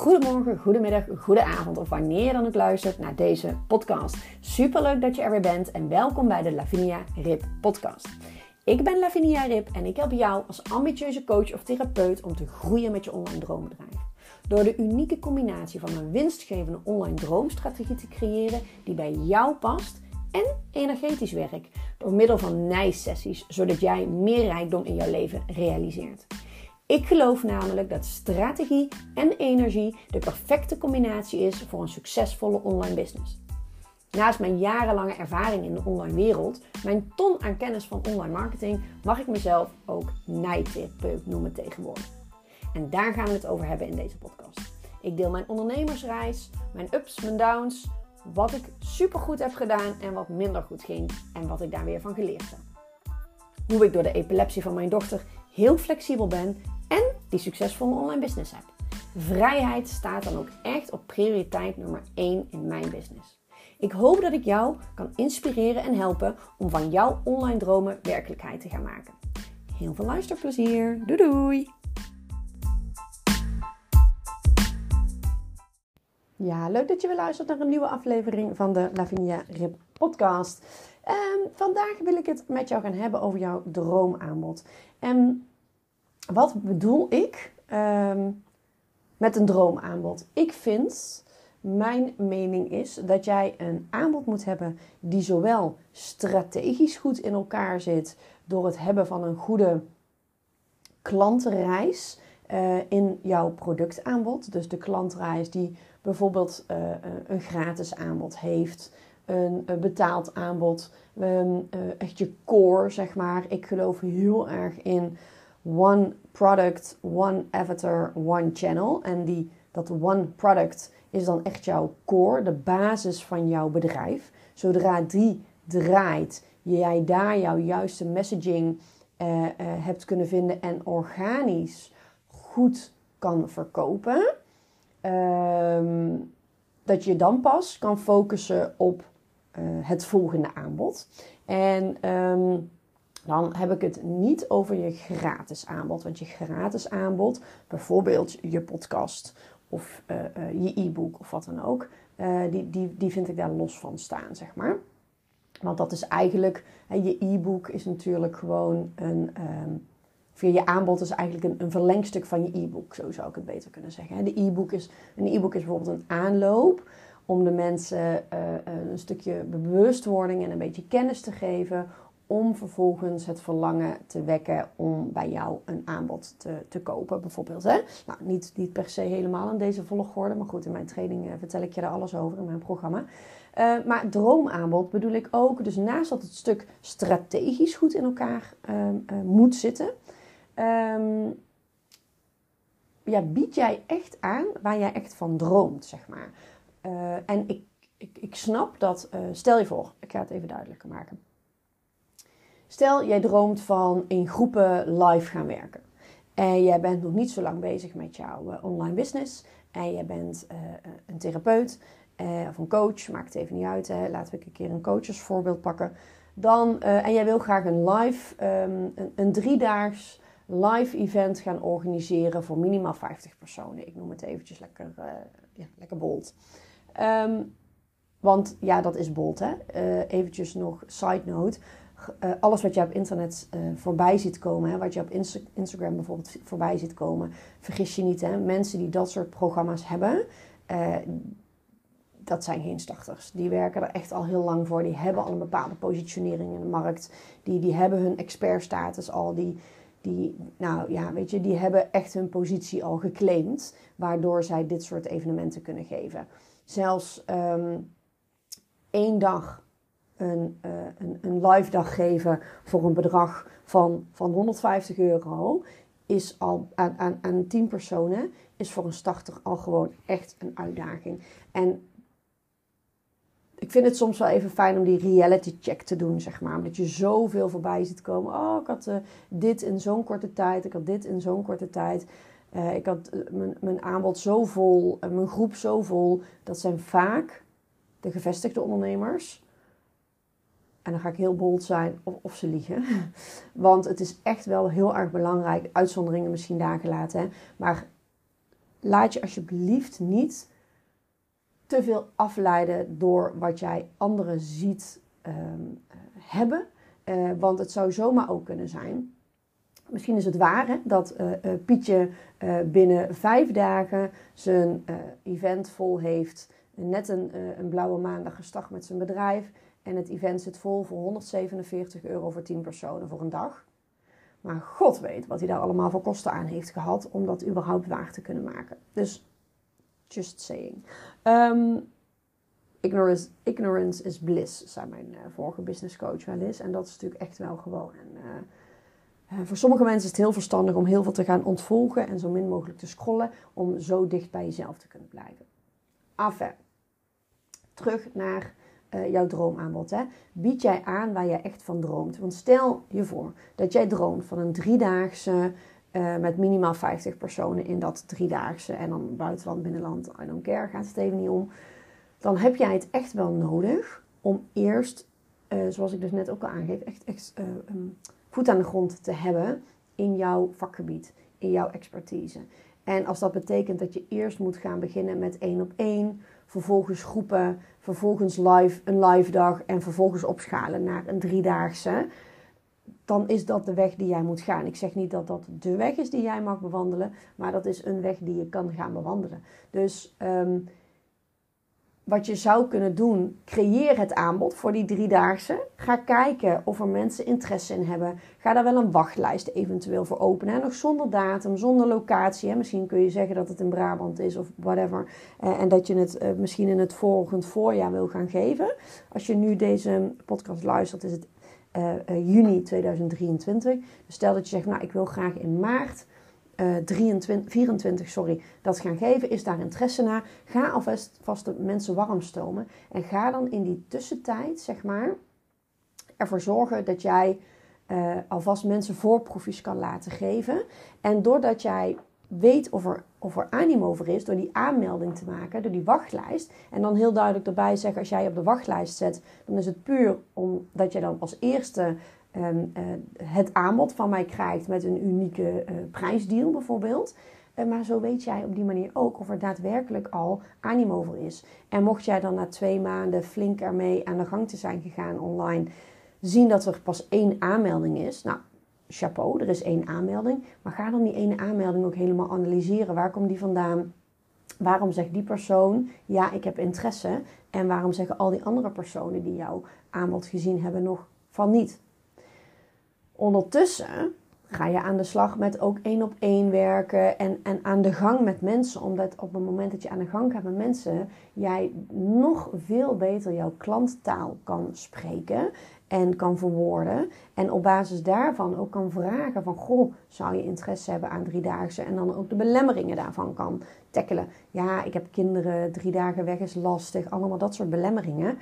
goedemorgen, goedemiddag, goede avond of wanneer je dan ook luistert naar deze podcast. Superleuk dat je er weer bent en welkom bij de Lavinia Rip podcast. Ik ben Lavinia Rip en ik help jou als ambitieuze coach of therapeut om te groeien met je online droombedrijf. Door de unieke combinatie van een winstgevende online droomstrategie te creëren die bij jou past en energetisch werk door middel van nijsessies, zodat jij meer rijkdom in jouw leven realiseert. Ik geloof namelijk dat strategie en energie de perfecte combinatie is voor een succesvolle online business. Naast mijn jarenlange ervaring in de online wereld, mijn ton aan kennis van online marketing, mag ik mezelf ook nijtherapeut noemen tegenwoordig. En daar gaan we het over hebben in deze podcast. Ik deel mijn ondernemersreis, mijn ups, mijn downs, wat ik supergoed heb gedaan en wat minder goed ging en wat ik daar weer van geleerd heb. Hoe ik door de epilepsie van mijn dochter heel flexibel ben en die succesvolle online business heb. Vrijheid staat dan ook echt op prioriteit nummer 1 in mijn business. Ik hoop dat ik jou kan inspireren en helpen om van jouw online dromen werkelijkheid te gaan maken. Heel veel luisterplezier. Doei doei! Ja, leuk dat je weer luistert naar een nieuwe aflevering van de Lavinia Rip podcast. Um, vandaag wil ik het met jou gaan hebben over jouw droomaanbod. En wat bedoel ik um, met een droomaanbod? Ik vind, mijn mening is, dat jij een aanbod moet hebben die zowel strategisch goed in elkaar zit door het hebben van een goede klantenreis uh, in jouw productaanbod. Dus de klantreis die bijvoorbeeld uh, een gratis aanbod heeft, een, betaald aanbod, uh, echt je core, zeg maar. Ik geloof heel erg in one product, one avatar, one channel. En die, dat one product is dan echt jouw core, de basis van jouw bedrijf. Zodra die draait, jij daar jouw juiste messaging uh, uh, hebt kunnen vinden en organisch goed kan verkopen, uh, dat je dan pas kan focussen op uh, het volgende aanbod. En um, dan heb ik het niet over je gratis aanbod. Want je gratis aanbod, bijvoorbeeld je podcast of uh, uh, je e-book of wat dan ook, uh, die, die, die vind ik daar los van staan, zeg maar. Want dat is eigenlijk, je e-book is natuurlijk gewoon een, um, via je aanbod is eigenlijk een, een verlengstuk van je e-book, zo zou ik het beter kunnen zeggen. De e-book is, een e-book is bijvoorbeeld een aanloop om de mensen een stukje bewustwording en een beetje kennis te geven om vervolgens het verlangen te wekken om bij jou een aanbod te, te kopen, bijvoorbeeld. Hè? Nou, niet, niet per se helemaal in deze volgorde, maar goed, in mijn training uh, vertel ik je daar alles over in mijn programma. Uh, maar droomaanbod bedoel ik ook, dus naast dat het stuk strategisch goed in elkaar uh, moet zitten, um, ja, bied jij echt aan waar jij echt van droomt, zeg maar. en ik, ik, ik snap dat, stel je voor, ik ga het even duidelijker maken. Stel, jij droomt van in groepen live gaan werken. En jij bent nog niet zo lang bezig met jouw uh, online business. En jij bent uh, een therapeut uh, of een coach, maakt het even niet uit. Hè. Laten we een keer een coachesvoorbeeld pakken. Dan, en jij wil graag een live, um, een, driedaags live event gaan organiseren voor minimaal 50 personen. Ik noem het eventjes lekker, ja, lekker bold. Um, want ja, dat is bold hè. eventjes nog side note uh, alles wat je op internet uh, voorbij ziet komen, hè, wat je op Insta Instagram bijvoorbeeld voorbij ziet komen, vergis je niet, hè, mensen die dat soort programma's hebben, uh, dat zijn geen starters. Die werken er echt al heel lang voor. Die hebben al een bepaalde positionering in de markt. Die, die hebben hun expertstatus al. Die, die, nou ja, weet je, die hebben echt hun positie al geclaimd, waardoor zij dit soort evenementen kunnen geven. Zelfs um, één dag een, uh, een, een live dag geven voor een bedrag van, van 150 euro is al aan, aan, aan 10 personen is voor een starter al gewoon echt een uitdaging. En ik vind het soms wel even fijn om die reality check te doen, zeg maar. Omdat je zoveel voorbij ziet komen. Oh, ik had uh, dit in zo'n korte tijd. Ik had dit in zo'n korte tijd. Uh, ik had mijn, mijn aanbod zo vol. mijn groep zo vol. Dat zijn vaak de gevestigde ondernemers en dan ga ik heel bold zijn of, of ze liegen. Want het is echt wel heel erg belangrijk, uitzonderingen misschien daar gelaten, maar laat je alsjeblieft niet te veel afleiden door wat jij anderen ziet ehm, hebben. Uh, want het zou zomaar ook kunnen zijn. Misschien is het waar hè, dat uh, uh, Pietje binnen vijf dagen zijn event vol heeft. Net een, een blauwe maandag gestart met zijn bedrijf. En het event zit vol voor 147 euro voor 10 personen voor een dag. Maar God weet wat hij daar allemaal voor kosten aan heeft gehad om dat überhaupt waar te kunnen maken. Dus, just saying. Um, ignorance, ignorance is bliss, zei mijn uh, vorige business coach wel eens. En dat is natuurlijk echt wel gewoon. En, uh, voor sommige mensen is het heel verstandig om heel veel te gaan ontvolgen en zo min mogelijk te scrollen, om zo dicht bij jezelf te kunnen blijven. Enfin, terug naar uh, jouw droomaanbod. Hè? Bied jij aan waar jij echt van droomt? Want stel je voor dat jij droomt van een driedaagse uh, met minimaal 50 personen in dat driedaagse en dan buitenland, binnenland, I don't care, gaat het even niet om dan heb jij het echt wel nodig om eerst, uh, zoals ik dus net ook al aangeef, echt, echt voet aan de grond te hebben in jouw vakgebied, in jouw expertise. En als dat betekent dat je eerst moet gaan beginnen met één op één, vervolgens groepen, vervolgens live, een live dag en vervolgens opschalen naar een driedaagse, dan is dat de weg die jij moet gaan. Ik zeg niet dat dat de weg is die jij mag bewandelen, maar dat is een weg die je kan gaan bewandelen. Dus um, wat je zou kunnen doen, creëer het aanbod voor die driedaagse. Ga kijken of er mensen interesse in hebben. Ga daar wel een wachtlijst eventueel voor openen. Nog zonder datum, zonder locatie. Hè? Misschien kun je zeggen dat het in Brabant is of whatever. Eh, en dat je het eh, misschien in het volgend voorjaar wil gaan geven. Als je nu deze podcast luistert, is het uh, juni 2023. Dus stel dat je zegt, nou ik wil graag in maart 23, eh, 24 sorry, dat gaan geven, is daar interesse naar. Ga alvast vast de mensen warm stomen. En ga dan in die tussentijd, zeg maar, ervoor zorgen dat jij uh, alvast mensen voorproefjes kan laten geven. En doordat jij weet of er, of er animo over is, door die aanmelding te maken, door die wachtlijst. En dan heel duidelijk erbij zeggen, als jij op de wachtlijst zet, dan is het puur omdat je dan als eerste Ehm, eh, het aanbod van mij krijgt met een unieke uh, prijsdeal bijvoorbeeld. Uh, maar zo weet jij op die manier ook of er daadwerkelijk al animo voor is. En mocht jij dan na twee maanden flink ermee aan de gang te zijn gegaan online, zien dat er pas één aanmelding is. Nou, chapeau, er is één aanmelding. Maar ga dan die ene aanmelding ook helemaal analyseren. Waar komt die vandaan? Waarom zegt die persoon ja, ik heb interesse? En waarom zeggen al die andere personen die jouw aanbod gezien hebben nog van niet? Ondertussen ga je aan de slag met ook één op één werken en, en aan de gang met mensen. Omdat op het moment dat je aan de gang gaat met mensen, jij nog veel beter jouw klanttaal kan spreken en kan verwoorden. En op basis daarvan ook kan vragen van, goh, zou je interesse hebben aan driedaagse? En dan ook de belemmeringen daarvan kan tackelen. Ja, ik heb kinderen, drie dagen weg is lastig, allemaal dat soort belemmeringen.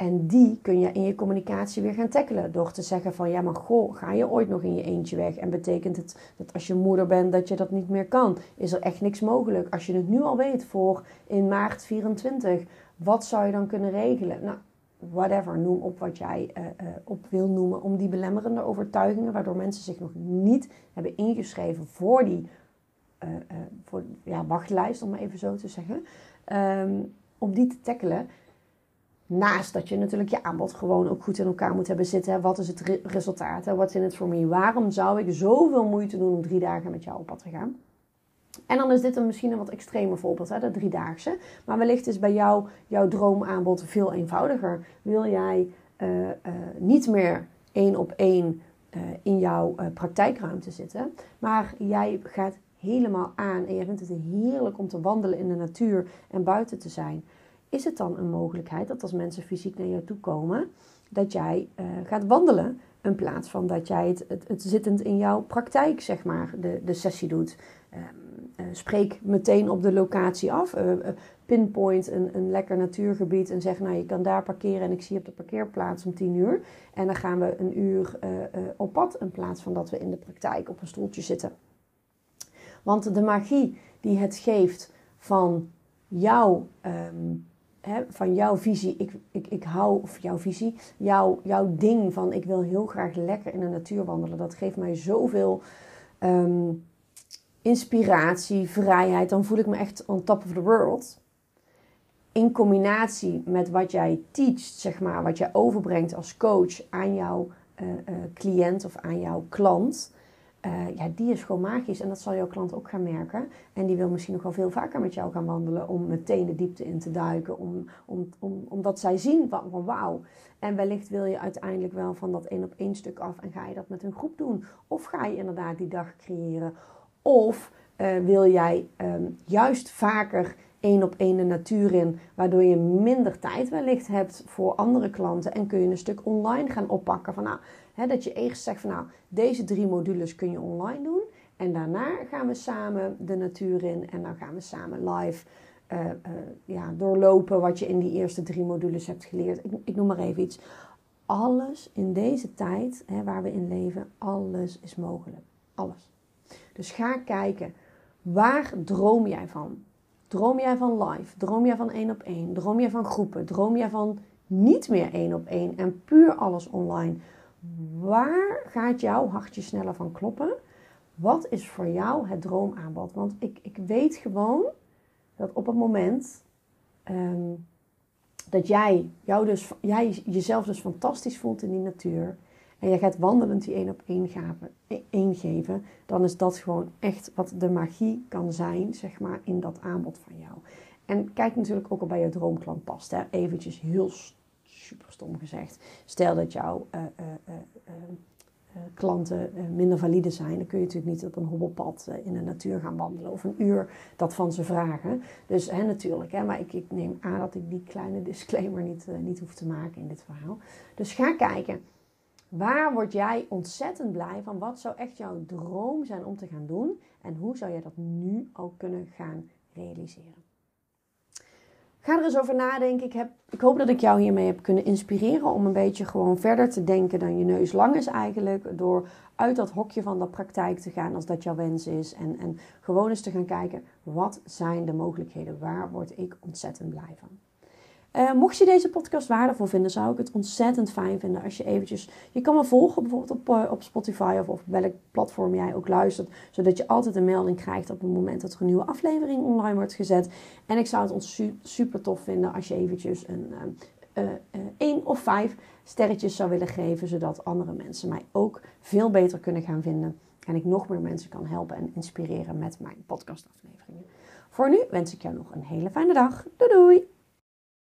En die kun je in je communicatie weer gaan tackelen. Door te zeggen van ja, maar goh, ga je ooit nog in je eentje weg? En betekent het dat als je moeder bent dat je dat niet meer kan? Is er echt niks mogelijk? Als je het nu al weet voor in maart 24, wat zou je dan kunnen regelen? Nou, whatever, noem op wat jij uh, uh, op wil noemen om die belemmerende overtuigingen, waardoor mensen zich nog niet hebben ingeschreven voor die uh, voor, ja, wachtlijst, om maar even zo te zeggen, um, om die te tackelen. Naast dat je natuurlijk je aanbod gewoon ook goed in elkaar moet hebben zitten. Wat is het resultaat? Wat is in het voor mij? Waarom zou ik zoveel moeite doen om drie dagen met jou op pad te gaan? En dan is dit een misschien een wat extremer voorbeeld, hè, de driedaagse. Maar wellicht is bij jou jouw droomaanbod veel eenvoudiger. Wil jij uh, uh, niet meer één op één uh, in jouw praktijkruimte zitten, maar jij gaat helemaal aan en je vindt het heerlijk om te wandelen in de natuur en buiten te zijn is het dan een mogelijkheid dat als mensen fysiek naar jou toe komen, dat jij uh, gaat wandelen in plaats van dat jij het, het, zittend in jouw praktijk, zeg maar, de, de sessie doet. Um, uh, spreek meteen op de locatie af. Uh, pinpoint een, een lekker natuurgebied en zeg, nou je kan daar parkeren en ik zie op de parkeerplaats om 10 uur. En dan gaan we een uur op pad in plaats van dat we in de praktijk op een stoeltje zitten. Want de magie die het geeft van jouw um, van jouw visie, ik, ik, ik hou, of jouw visie, jouw, jouw ding van ik wil heel graag lekker in de natuur wandelen. Dat geeft mij zoveel um, inspiratie, vrijheid, dan voel ik me echt on top of the world. In combinatie met wat jij teacht, zeg maar, wat jij overbrengt als coach aan jouw uh, uh, cliënt of aan jouw klant, uh, ja, die is gewoon magisch. En dat zal jouw klant ook gaan merken. En die wil misschien nog wel veel vaker met jou gaan wandelen om meteen de diepte in te duiken. Om, om, om, omdat zij zien van, wauw. En wellicht wil je uiteindelijk wel van dat één op één stuk af en ga je dat met een groep doen. Of ga je inderdaad die dag creëren. Of uh, wil jij um, juist vaker één op één de natuur in, waardoor je minder tijd wellicht hebt voor andere klanten en kun je een stuk online gaan oppakken. Van nou, dat je eerst zegt van nou, deze drie modules kun je online doen en daarna gaan we samen de natuur in en dan gaan we samen live uh, uh, ja, doorlopen wat je in die eerste drie modules hebt geleerd. Ik, ik noem maar even iets. Alles in deze tijd waar we in leven, alles is mogelijk. Alles. Dus ga kijken, waar droom jij van? Droom jij van live? Droom jij van één op één? Droom jij van groepen? Droom jij van niet meer één op één en puur alles online? Waar gaat jouw hartje sneller van kloppen? Wat is voor jou het droomaanbod? Want ik, ik weet gewoon dat op het moment um, dat jij, jou dus, jij jezelf dus fantastisch voelt in die natuur en je gaat wandelend die één op één, gaven, één geven, dan is dat gewoon echt wat de magie kan zijn, zeg maar, in dat aanbod van jou. En kijk natuurlijk ook al bij je droomklant past. Hè. Eventjes heel super stom gezegd. Stel dat jouw uh, uh, klanten minder valide zijn, dan kun je natuurlijk niet op een hobbelpad in de natuur gaan wandelen of een uur dat van ze vragen. Dus hè, natuurlijk, hè, maar ik, ik neem aan dat ik die kleine disclaimer niet, niet hoef te maken in dit verhaal. Dus ga kijken Waar word jij ontzettend blij van? Wat zou echt jouw droom zijn om te gaan doen? En hoe zou je dat nu ook kunnen gaan realiseren? Ga er eens over nadenken. Ik, heb, ik hoop dat ik jou hiermee heb kunnen inspireren om een beetje gewoon verder te denken dan je neus lang is eigenlijk. Door uit dat hokje van de praktijk te gaan als dat jouw wens is. En, en gewoon eens te gaan kijken, wat zijn de mogelijkheden? Waar word ik ontzettend blij van? Uh, mocht je deze podcast waardevol vinden, zou ik het ontzettend fijn vinden als je eventjes... Je kan me volgen bijvoorbeeld op, uh, op Spotify of op welk platform jij ook luistert. Zodat je altijd een melding krijgt op het moment dat er een nieuwe aflevering online wordt gezet. En ik zou het ons super tof vinden als je eventjes een... Uh, één of vijf sterretjes zou willen geven, zodat andere mensen mij ook veel beter kunnen gaan vinden. En ik nog meer mensen kan helpen en inspireren met mijn podcastafleveringen. Voor nu wens ik jou nog een hele fijne dag. Doei doei!